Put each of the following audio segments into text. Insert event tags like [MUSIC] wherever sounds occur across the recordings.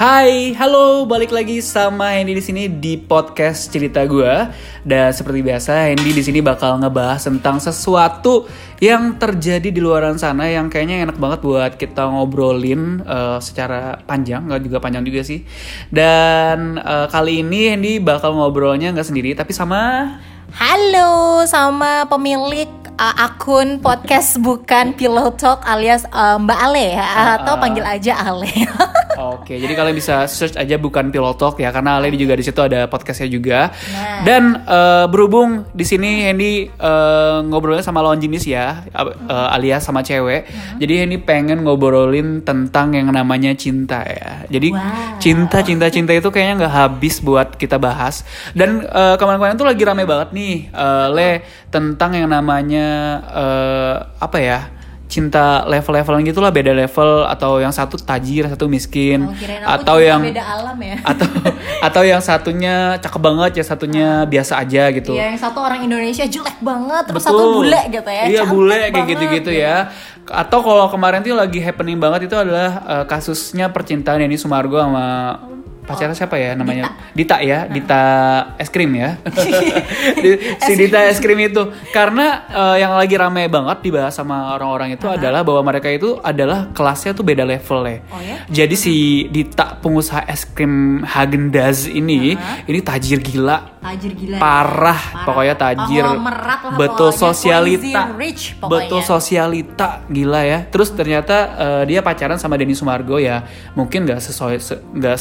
Hai, halo, balik lagi sama Hendy di sini di podcast cerita gue. Dan seperti biasa, Hendy di sini bakal ngebahas tentang sesuatu yang terjadi di luaran sana yang kayaknya enak banget buat kita ngobrolin uh, secara panjang, nggak juga panjang juga sih. Dan uh, kali ini Hendy bakal ngobrolnya nggak sendiri, tapi sama Halo, sama pemilik uh, akun podcast bukan Pillow Talk alias uh, Mbak Ale ya, atau panggil aja Ale. [LAUGHS] Oke, jadi kalian bisa search aja bukan Pillow Talk ya, karena Ale juga di situ ada podcastnya juga. Nah. Dan uh, berhubung di sini Hendy uh, ngobrolnya sama lawan jenis ya, uh, alias sama cewek. Jadi Hendy pengen ngobrolin tentang yang namanya cinta ya. Jadi Wow. cinta, cinta, cinta itu kayaknya nggak habis buat kita bahas. Dan uh, kemarin-kemarin tuh lagi rame banget nih, uh, Le tentang yang namanya uh, apa ya? Cinta level-levelan gitu lah beda level atau yang satu tajir satu miskin Oh, atau yang beda alam ya. [LAUGHS] atau atau yang satunya cakep banget ya satunya biasa aja gitu Iya, yang satu orang Indonesia jelek banget, terus Betul. satu bule gitu ya. Iya bule kayak gitu-gitu gitu. ya. Atau kalau kemarin tuh lagi happening banget itu adalah eh, kasusnya percintaan Denny Sumargo sama pacarnya siapa ya namanya? Dita, ya Dita. Es krim ya. [LAUGHS] Si Dita es krim itu. Karena eh, yang lagi rame banget dibahas sama orang-orang itu adalah bahwa mereka itu adalah kelasnya tuh beda level ya. Oh ya? jadi si Dita pengusaha es krim Hagen Dazs ini ini tajir gila. Tajir gila. ya. parah, pokoknya tajir. Konglomerat lah betul pokoknya, sosialita. rich pokoknya. betul sosialita. Gila ya. Terus ternyata eh, dia pacaran sama Denny Sumargo ya. Mungkin nggak sesuai se- nggak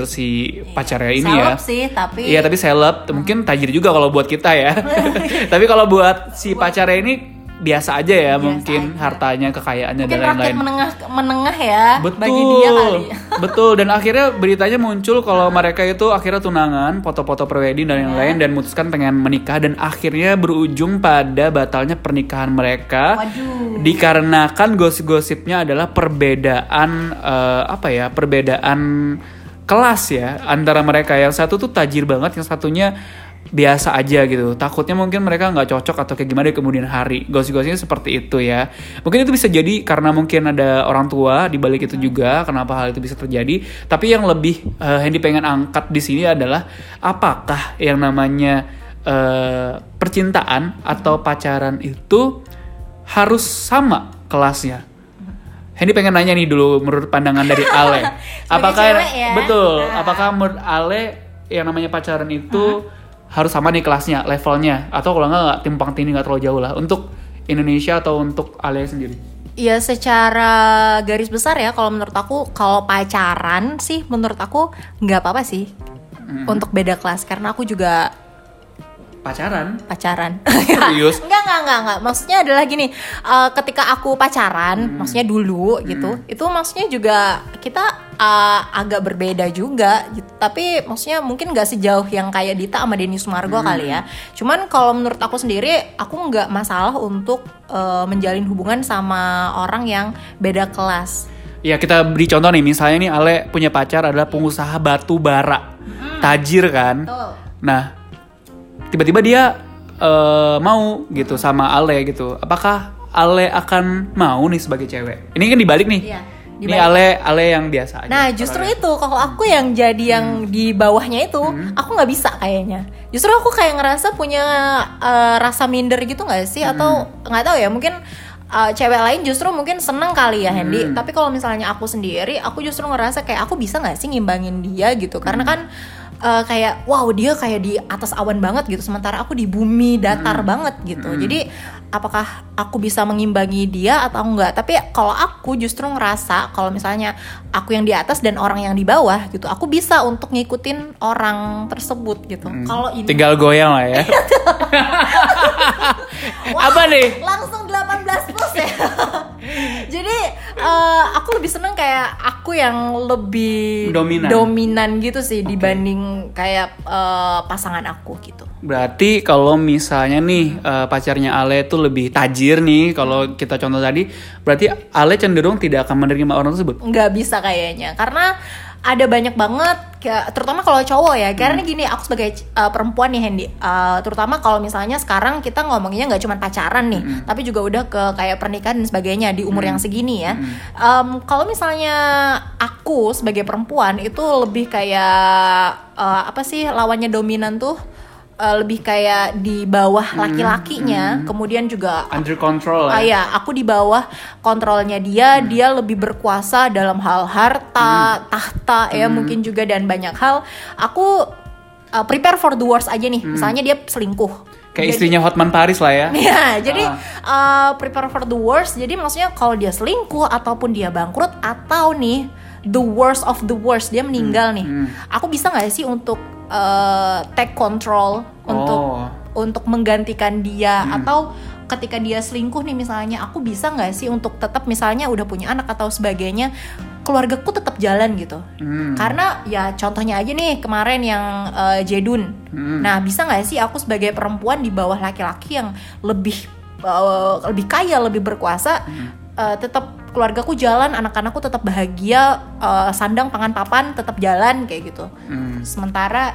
setajir si pacarnya ini ya Seleb sih, tapi Iya tapi seleb mungkin tajir juga kalau buat kita ya. [LAUGHS] tapi kalau buat si pacarnya ini biasa aja ya Biasa mungkin aja. hartanya kekayaannya mungkin dan lain-lain. menengah menengah ya Betul, bagi dia kali. betul. Dan akhirnya beritanya muncul kalau mereka itu akhirnya tunangan, foto-foto prewedding dan Iya. lain dan memutuskan pengen menikah dan akhirnya berujung pada batalnya pernikahan mereka. Waduh. Dikarenakan gosip-gosipnya adalah perbedaan eh, apa ya? Perbedaan kelas ya antara mereka. Yang satu tuh tajir banget, yang satunya biasa aja gitu. Takutnya mungkin mereka nggak cocok atau kayak gimana di kemudian hari. Gosip-gosipnya seperti itu ya. Mungkin itu bisa jadi karena mungkin ada orang tua di balik itu juga kenapa hal itu bisa terjadi. Tapi yang lebih eh, Hendy pengen angkat di sini adalah apakah yang namanya eh, percintaan atau pacaran itu harus sama kelasnya? Hendy pengen nanya nih dulu menurut pandangan dari [LAUGHS] Ale. Apakah ya? betul? Nah. Apakah menurut Ale yang namanya pacaran itu harus sama nih kelasnya, levelnya atau kalau nggak timpang tindih nggak terlalu jauh lah untuk Indonesia atau untuk Ale sendiri? Ya secara garis besar ya kalau menurut aku kalau pacaran sih menurut aku nggak apa-apa sih untuk beda kelas karena aku juga Pacaran? pacaran. [LAUGHS] Serius? enggak enggak enggak enggak. Maksudnya adalah gini, eh, ketika aku pacaran, maksudnya dulu gitu, itu maksudnya juga kita eh, agak berbeda juga gitu. Tapi maksudnya mungkin nggak sejauh yang kayak Dita sama Denny Sumargo kali ya. Cuman kalau menurut aku sendiri, aku nggak masalah untuk eh, menjalin hubungan sama orang yang beda kelas. Ya kita beri contoh nih, misalnya nih Ale punya pacar adalah pengusaha batu bara, tajir kan? Betul. Nah, tiba-tiba dia eh, mau gitu sama Ale gitu. Apakah Ale akan mau nih sebagai cewek? Ini kan dibalik nih. Iya, Ini dibalik. Ale Ale yang biasa aja. Nah justru orangnya. itu kalau aku yang jadi yang di bawahnya itu aku nggak bisa kayaknya. Justru aku kayak ngerasa punya eh, rasa minder gitu nggak sih atau nggak tahu ya mungkin eh, cewek lain justru mungkin seneng kali ya Hendy. Tapi kalau misalnya aku sendiri aku justru ngerasa kayak aku bisa nggak sih ngimbangin dia gitu karena kan eh, kayak wow dia kayak di atas awan banget gitu. Sementara aku di bumi datar banget gitu. Jadi apakah aku bisa mengimbangi dia atau enggak? Tapi kalau aku justru ngerasa kalau misalnya aku yang di atas dan orang yang di bawah gitu aku bisa untuk ngikutin orang tersebut gitu. Kalau ini tinggal goyang lah ya. Wah, [LAUGHS] Apa nih? langsung 18 plus ya [LAUGHS] jadi eh, aku lebih seneng kayak aku yang lebih Dominan. dominan gitu sih dibanding kayak eh, pasangan aku gitu Berarti kalau misalnya nih eh, pacarnya Ale tuh lebih tajir nih, kalau kita contoh tadi, berarti Ale cenderung tidak akan menerima orang tersebut. nggak bisa kayaknya karena ada banyak banget kayak terutama kalau cowok ya. Karena gini aku sebagai uh, perempuan nih Hendy uh, terutama kalau misalnya sekarang kita ngomongnya nggak cuma pacaran nih tapi juga udah ke kayak pernikahan dan sebagainya di umur yang segini ya. Em, kalau misalnya aku sebagai perempuan itu lebih kayak uh, apa sih lawannya dominan tuh uh, lebih kayak di bawah laki-lakinya kemudian juga Under control Ah ya. ya, aku di bawah kontrolnya dia, dia lebih berkuasa dalam hal harta, tahta ya mungkin juga dan banyak hal. Aku uh, prepare for the worst aja nih. Misalnya dia selingkuh. Kayak istrinya Hotman Paris lah ya. Ya, [LAUGHS] jadi Ah. uh, prepare for the worst. Jadi maksudnya kalau dia selingkuh ataupun dia bangkrut atau nih the worst of the worst. Dia meninggal nih, aku bisa nggak sih untuk uh, take control untuk Oh. untuk menggantikan dia? Atau ketika dia selingkuh nih misalnya aku bisa nggak sih untuk tetap misalnya udah punya anak atau sebagainya keluargaku tetap jalan gitu? Hmm. karena ya contohnya aja nih kemarin yang eh, Jedun. Hmm. nah bisa nggak sih aku sebagai perempuan di bawah laki-laki yang lebih eh, lebih kaya lebih berkuasa eh, tetap keluargaku jalan anak-anakku tetap bahagia eh, sandang pangan papan tetap jalan kayak gitu Hmm. sementara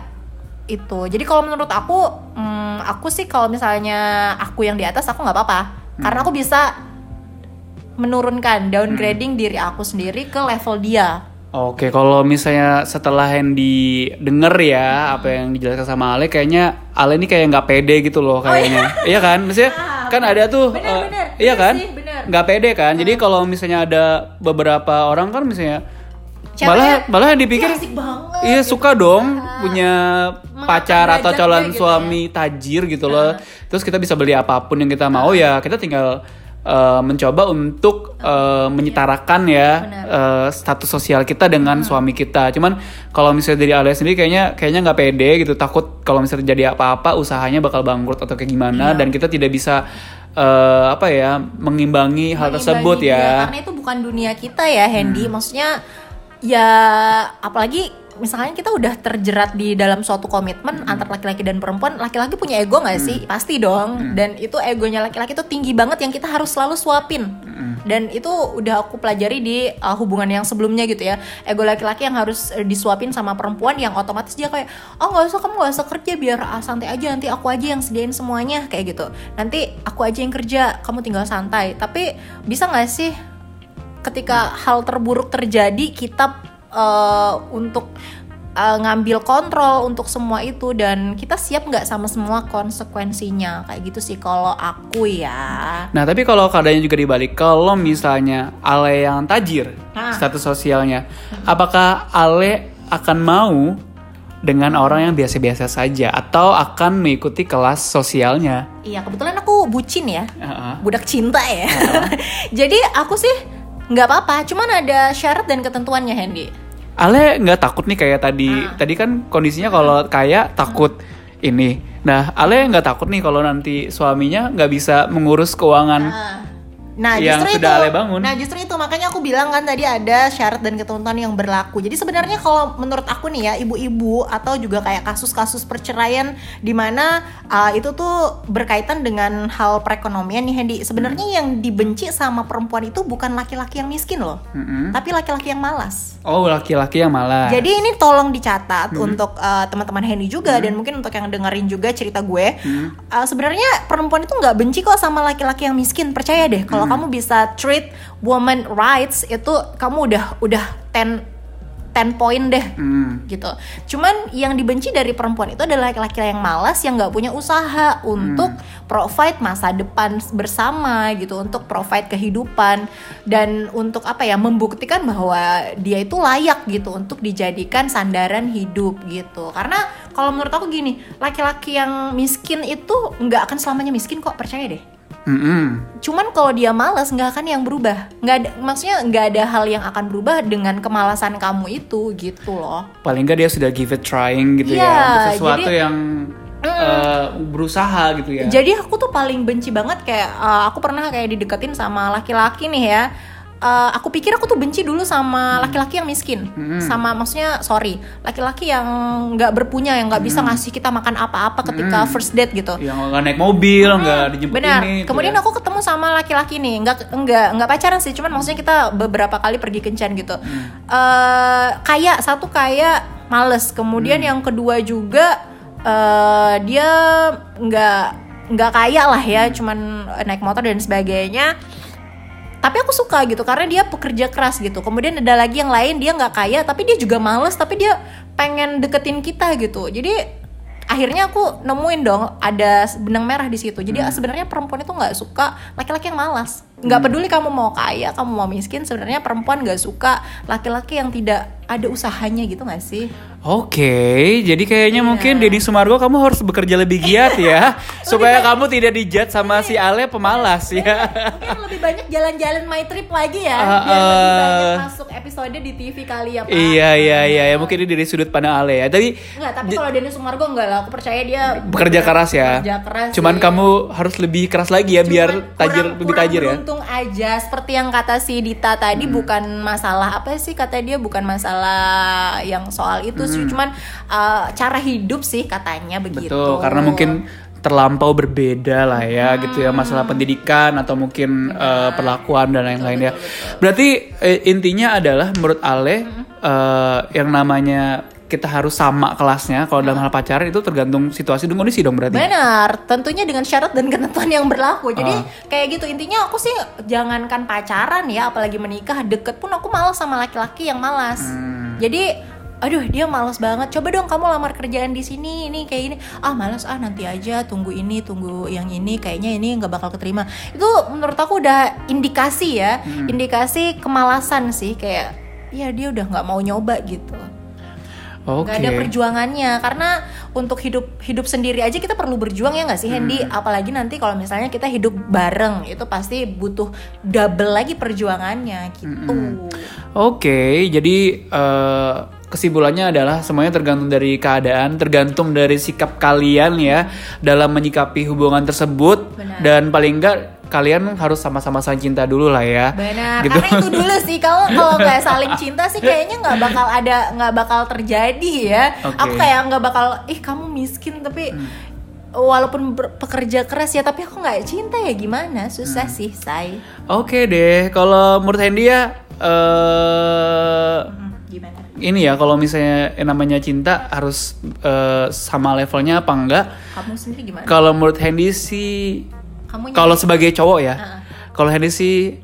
itu jadi kalau menurut aku hmm, aku sih kalau misalnya aku yang di atas aku nggak apa-apa karena aku bisa menurunkan downgrading diri aku sendiri ke level dia Oke, kalau misalnya setelah Hendy denger ya apa yang dijelaskan sama Ale, kayaknya Ale ini kayak nggak pede gitu loh kayaknya. iya kan? Maksudnya Ah, kan ada tuh, bener, eh, bener. iya Bener kan? sih, bener. Nggak pede kan? Jadi kalau misalnya ada beberapa orang kan misalnya malah malah yang dipikir "Ih, asik banget iya suka dong punya Mengangkat pacar atau calon gitu suami tajir gitu loh. Terus kita bisa beli apa pun yang kita mau ya, kita tinggal eh, mencoba untuk eh, menyetarakan ya Benar. eh, status sosial kita dengan suami kita. Cuman kalau misalnya dari Alia sendiri kayaknya kayaknya nggak pede gitu, takut kalau misalnya terjadi apa-apa usahanya bakal bangkrut atau kayak gimana. Dan kita tidak bisa eh, apa ya mengimbangi hal tersebut Mengimbangi dia, ya. karena itu bukan dunia kita ya Hendy maksudnya ya apalagi misalnya kita udah terjerat di dalam suatu komitmen antara laki-laki dan perempuan laki-laki punya ego nggak sih? Pasti dong. Dan itu egonya laki-laki itu tinggi banget yang kita harus selalu suapin. Dan itu udah aku pelajari di uh, hubungan yang sebelumnya gitu ya. Ego laki-laki yang harus uh, disuapin sama perempuan yang otomatis dia kayak oh nggak usah kamu nggak usah kerja biar ah, santai aja nanti aku aja yang sediain semuanya kayak gitu. Nanti aku aja yang kerja kamu tinggal santai. Tapi bisa nggak sih ketika hal terburuk terjadi kita eh, untuk eh, ngambil kontrol untuk semua itu dan kita siap nggak sama semua konsekuensinya kayak gitu sih kalau aku ya Nah, tapi kalau keadaannya juga dibalik, kalau misalnya Ale yang tajir Ah. status sosialnya, apakah Ale akan mau dengan orang yang biasa-biasa saja atau akan mengikuti kelas sosialnya? iya kebetulan aku bucin ya Heeh. budak cinta ya [LAUGHS] jadi aku sih nggak apa-apa cuman ada syarat dan ketentuannya Hendy Ale nggak takut nih kayak tadi, Ah. tadi kan kondisinya kalau kaya takut ini. Nah, Ale nggak takut nih kalau nanti suaminya nggak bisa mengurus keuangan. Ah. Nah, Yang justru sudah itu. Ale bangun. Nah, justru itu makanya aku bilang kan tadi ada syarat dan ketentuan yang berlaku. Jadi sebenarnya kalau menurut aku nih ya, ibu-ibu atau juga kayak kasus-kasus perceraian di mana uh, itu tuh berkaitan dengan hal perekonomian nih Hendy. Sebenarnya yang dibenci sama perempuan itu bukan laki-laki yang miskin loh, Mm-mm. tapi laki-laki yang malas. Oh, laki-laki yang malah. Jadi ini tolong dicatat untuk uh, teman-teman Hendy juga dan mungkin untuk yang dengerin juga cerita gue. Uh, Sebenarnya perempuan itu nggak benci kok sama laki-laki yang miskin. Percaya deh, kalau kamu bisa treat woman rights itu kamu udah udah 10 10 poin deh Hmm. gitu. Cuman yang dibenci dari perempuan itu adalah laki-laki yang malas yang nggak punya usaha untuk provide masa depan bersama gitu, untuk provide kehidupan dan untuk apa ya membuktikan bahwa dia itu layak gitu untuk dijadikan sandaran hidup gitu. Karena kalau menurut aku gini, laki-laki yang miskin itu nggak akan selamanya miskin kok percaya deh. Mm-mm. Cuman kalau dia malas nggak akan yang berubah. Nggak ada, maksudnya nggak ada hal yang akan berubah dengan kemalasan kamu itu gitu loh. paling nggak dia sudah give it trying gitu Iya, ya untuk sesuatu jadi- yang eh, berusaha gitu ya Jadi aku tuh paling benci banget kayak uh, aku pernah kayak dideketin sama laki-laki nih ya. Eh, aku pikir aku tuh benci dulu sama laki-laki yang miskin, sama maksudnya sorry, laki-laki yang nggak berpunya, yang nggak bisa ngasih kita makan apa-apa ketika first date gitu. Yang nggak naik mobil, nggak dijemput Benar. ini. gitu Kemudian ya. aku ketemu sama laki-laki nih, nggak nggak nggak pacaran sih, cuman maksudnya kita beberapa kali pergi kencan gitu. Eh, kaya satu kaya males, kemudian yang kedua juga eh, dia nggak nggak kaya lah ya, cuman naik motor dan sebagainya. Tapi aku suka gitu karena dia pekerja keras gitu. Kemudian ada lagi yang lain dia nggak kaya tapi dia juga males tapi dia pengen deketin kita gitu. Jadi akhirnya aku nemuin dong ada benang merah di situ. Jadi sebenarnya perempuan itu nggak suka laki-laki yang malas. Nggak peduli kamu mau kaya, kamu mau miskin. Sebenarnya perempuan nggak suka laki-laki yang tidak ada usahanya gitu nggak sih? Oke, jadi kayaknya Iya. mungkin Deddy Sumargo kamu harus bekerja lebih giat ya, [LAUGHS] [LAUGHS] supaya kamu tidak dijat sama si Ale pemalas ya. Mungkin lebih banyak jalan-jalan my trip lagi ya, Ah, biar lebih ah. banyak masuk episode di TV kali ya Pak. iya iya iya, ya, mungkin ini dari sudut pandang Ale ya. Tapi Enggak, tapi kalau Denny Sumargo enggak lah, aku percaya dia bekerja keras ya. Bekerja keras. Cuman sih. kamu harus lebih keras lagi ya, biar Cuman tajir kurang- lebih kurang tajir ya. Hmm. beruntung aja seperti yang kata si Dita tadi bukan masalah apa sih kata dia bukan masalah yang soal itu sih cuman uh, cara hidup sih katanya begitu. Hmm. Betul, karena mungkin terlampau berbeda lah ya gitu ya masalah pendidikan atau mungkin eh, perlakuan dan lain-lain ya. Berarti eh, intinya adalah menurut Ale eh, yang namanya kita harus sama kelasnya kalau dalam hal pacaran itu tergantung situasi dan kondisi dong berarti. Benar, tentunya dengan syarat dan ketentuan yang berlaku. Jadi Ah. kayak gitu intinya aku sih jangankan pacaran ya, apalagi menikah deket pun aku malas sama laki-laki yang malas. Hmm. Jadi aduh dia malas banget. Coba dong kamu lamar kerjaan di sini ini kayak ini. Ah malas ah nanti aja tunggu ini tunggu yang ini kayaknya ini nggak bakal keterima. Itu menurut aku udah indikasi ya, Hmm. indikasi kemalasan sih kayak ya dia udah nggak mau nyoba gitu Oke. nggak ada perjuangannya karena untuk hidup hidup sendiri aja kita perlu berjuang ya nggak sih Hendy Hmm. apalagi nanti kalau misalnya kita hidup bareng itu pasti butuh double lagi perjuangannya gitu Oke, jadi eh, kesimpulannya adalah semuanya tergantung dari keadaan, tergantung dari sikap kalian ya dalam menyikapi hubungan tersebut Benar. dan paling enggak kalian harus sama-sama saling cinta dulu lah ya. benar Gitu. karena itu dulu sih kalau kalau [LAUGHS] nggak saling cinta sih kayaknya nggak bakal ada nggak bakal terjadi ya Oke. aku kayak nggak bakal ih kamu miskin tapi Walaupun ber- pekerja keras ya, tapi aku nggak cinta ya gimana? Susah sih, say. Oke deh, kalau menurut Hendy ya eh Hmm, Gimana? ini ya kalau misalnya yang namanya cinta harus eh, sama levelnya apa enggak? Kamu sendiri gimana? Kalau menurut Hendy sih kalau sebagai cowok ya, Heeh. kalau Hendy sih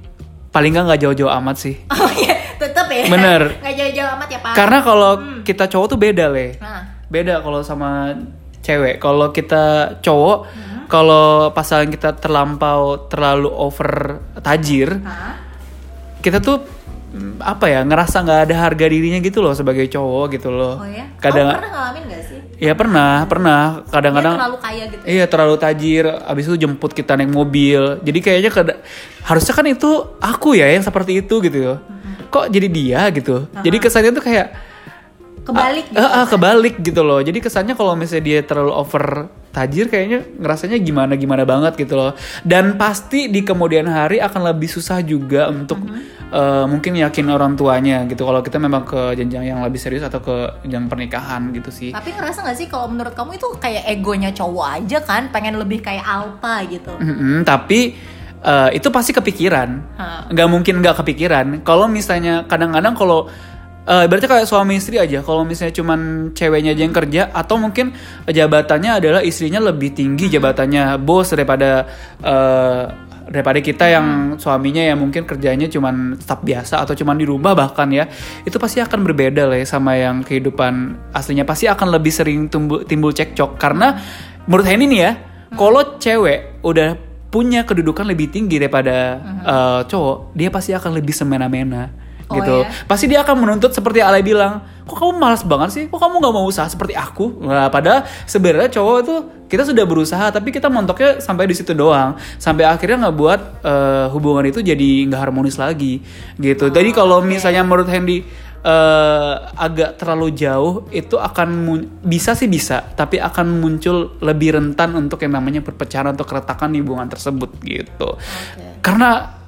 paling enggak nggak jauh-jauh amat sih. [LAUGHS] Oh iya, tetep ya. Bener. [LAUGHS] Nggak jauh-jauh amat ya Pak. Karena kalau kita cowok tuh beda le, Nah, beda kalau sama cewek. Kalau kita cowok, Hmm. kalau pasangan kita terlampau terlalu over tajir, Hah? kita tuh apa ya ngerasa nggak ada harga dirinya gitu loh sebagai cowok gitu loh. Oh ya? Kadang, Kamu pernah ngalamin gak sih? ya pernah, pernah. Dia Kadang-kadang terlalu kaya gitu. Iya terlalu tajir, abis itu jemput kita naik mobil. Jadi kayaknya kada- harusnya kan itu aku ya yang seperti itu gitu. ya. Kok jadi dia gitu. Jadi kesannya tuh kayak Kebalik gitu. ah, ah, kebalik gitu loh. Jadi kesannya kalau misalnya dia terlalu over tajir kayaknya ngerasanya gimana gimana banget gitu loh. Dan pasti di kemudian hari akan lebih susah juga untuk eh, mungkin yakin orang tuanya gitu. Kalau kita memang ke jenjang yang lebih serius atau ke jenjang pernikahan gitu sih. Tapi ngerasa gak sih kalau menurut kamu itu kayak egonya cowok aja kan? Pengen lebih kayak alpha gitu. Mm-mm, tapi eh, itu pasti kepikiran, nggak mungkin nggak kepikiran. Kalau misalnya kadang-kadang kalau eh, berarti kayak suami istri aja, kalau misalnya cuman ceweknya aja yang kerja atau mungkin jabatannya adalah istrinya lebih tinggi jabatannya bos daripada eh, daripada kita yang suaminya yang mungkin kerjanya cuman staf biasa atau cuman di rumah bahkan ya itu pasti akan berbeda lah ya sama yang kehidupan aslinya. Pasti akan lebih sering tumbuh, timbul cekcok. Karena menurut Henny nih ya kalau cewek udah punya kedudukan lebih tinggi daripada eh, cowok dia pasti akan lebih semena-mena Oh, gitu. ya? pasti dia akan menuntut seperti Ale bilang kok kamu malas banget sih? Kok kamu nggak mau usaha seperti aku? Nah, padahal sebenarnya cowok itu kita sudah berusaha tapi kita montoknya sampai di situ doang. Sampai akhirnya nggak buat eh, hubungan itu jadi nggak harmonis lagi gitu. Jadi kalau misalnya menurut Hendy eh, agak terlalu jauh itu akan bisa sih bisa tapi akan muncul lebih rentan untuk yang namanya perpecahan atau keretakan di hubungan tersebut gitu. Karena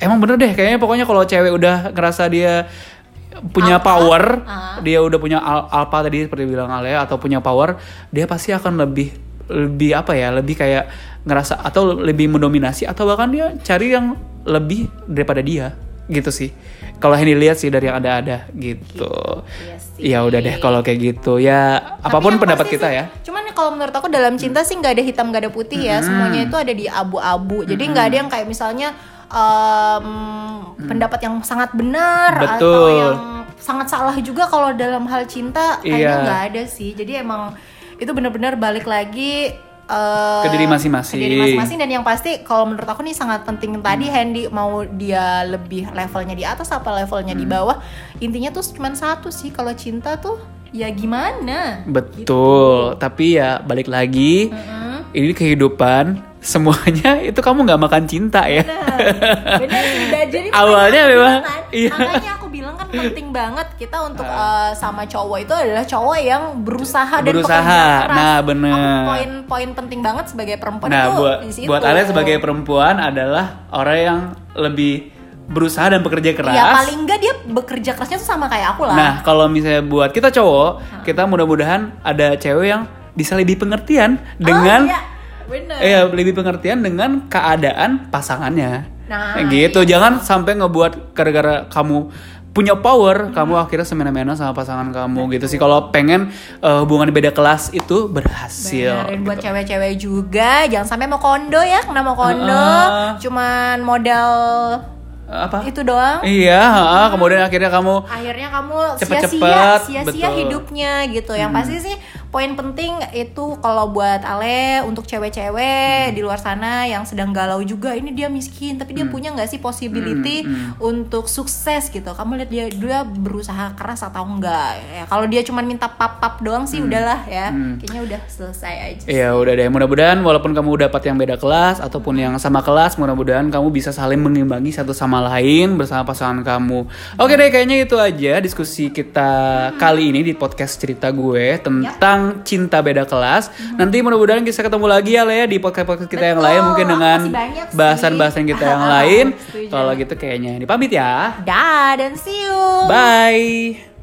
emang bener deh kayaknya pokoknya kalau cewek udah ngerasa dia punya Alpha, power, ah. dia udah punya al- alpha tadi seperti bilang Alea atau punya power, dia pasti akan lebih lebih apa ya, lebih kayak ngerasa atau lebih mendominasi atau bahkan dia cari yang lebih daripada dia gitu sih. Kalau yang dilihat sih dari yang ada-ada gitu. Iya sih. Ya udah deh kalau kayak gitu ya Tapi apa pun yang pendapat kita sih, ya. Cuman kalau menurut aku dalam cinta sih nggak ada hitam nggak ada putih ya. Semuanya itu ada di abu-abu. Jadi nggak ada yang kayak misalnya em, pendapat yang sangat benar atau Betul. yang sangat salah juga kalau dalam hal cinta kayaknya Iya. nggak ada sih. Jadi emang itu benar-benar balik lagi eh, Ke diri masing-masing. ke diri masing-masing dan yang pasti kalau menurut aku nih sangat penting tadi Handy mau dia lebih levelnya di atas apa levelnya Hmm. di bawah intinya tuh cuma satu sih kalau cinta tuh ya gimana Betul, tapi ya balik lagi, Mm-mm. Ini kehidupan semuanya [LAUGHS] itu kamu nggak makan cinta ya. Bener, bener jadi [LAUGHS] Awalnya memang, kan, iya. makanya aku bilang kan penting banget kita untuk eh, sama cowok itu adalah cowok yang berusaha dan Berusaha. pekerja keras. Nah, bener. Poin-poin penting banget sebagai perempuan Nah, itu buat di situ. buat Ale sebagai perempuan adalah orang yang lebih berusaha dan bekerja keras. Ya paling enggak dia bekerja kerasnya tuh sama kayak aku lah. Nah, kalau misalnya buat kita cowok, kita mudah-mudahan ada cewek yang bisa lebih pengertian dengan oh, iya. bener. eh lebih pengertian dengan keadaan pasangannya. Nah, gitu. Jangan sampai ngebuat gara-gara kamu punya power, kamu akhirnya semena-mena sama pasangan kamu gitu sih. Kalau pengen eh, hubungan beda kelas itu berhasil. Bener, dan buat gitu. cewek-cewek juga jangan sampai mau kondo ya, kena mau kondo, Heeh. cuman modal apa? itu doang. Iya, ha, kemudian akhirnya kamu akhirnya kamu Cepet-cepet, sia-sia sia-sia betul. Hmm. hidupnya gitu yang pasti sih poin penting itu kalau buat Ale untuk cewek-cewek Hmm. di luar sana yang sedang galau juga ini dia miskin tapi Hmm. dia punya nggak sih possibility untuk sukses gitu kamu lihat dia dia berusaha keras atau enggak ya kalau dia cuma minta pap-pap doang sih udahlah ya kayaknya udah selesai aja Hmm. Iya udah deh mudah-mudahan walaupun kamu dapat yang beda kelas ataupun yang sama kelas mudah-mudahan kamu bisa saling mengimbangi satu sama lain bersama pasangan kamu. Oke deh kayaknya itu aja diskusi kita kali ini di podcast cerita gue tentang cinta beda kelas. Nanti mudah-mudahan bisa ketemu lagi ya Lea di podcast-podcast kita yang Betul, lain mungkin dengan bahasan-bahasan kita yang [LAUGHS] lain. Kalau gitu kayaknya ini pamit ya. dah dan see you Bye.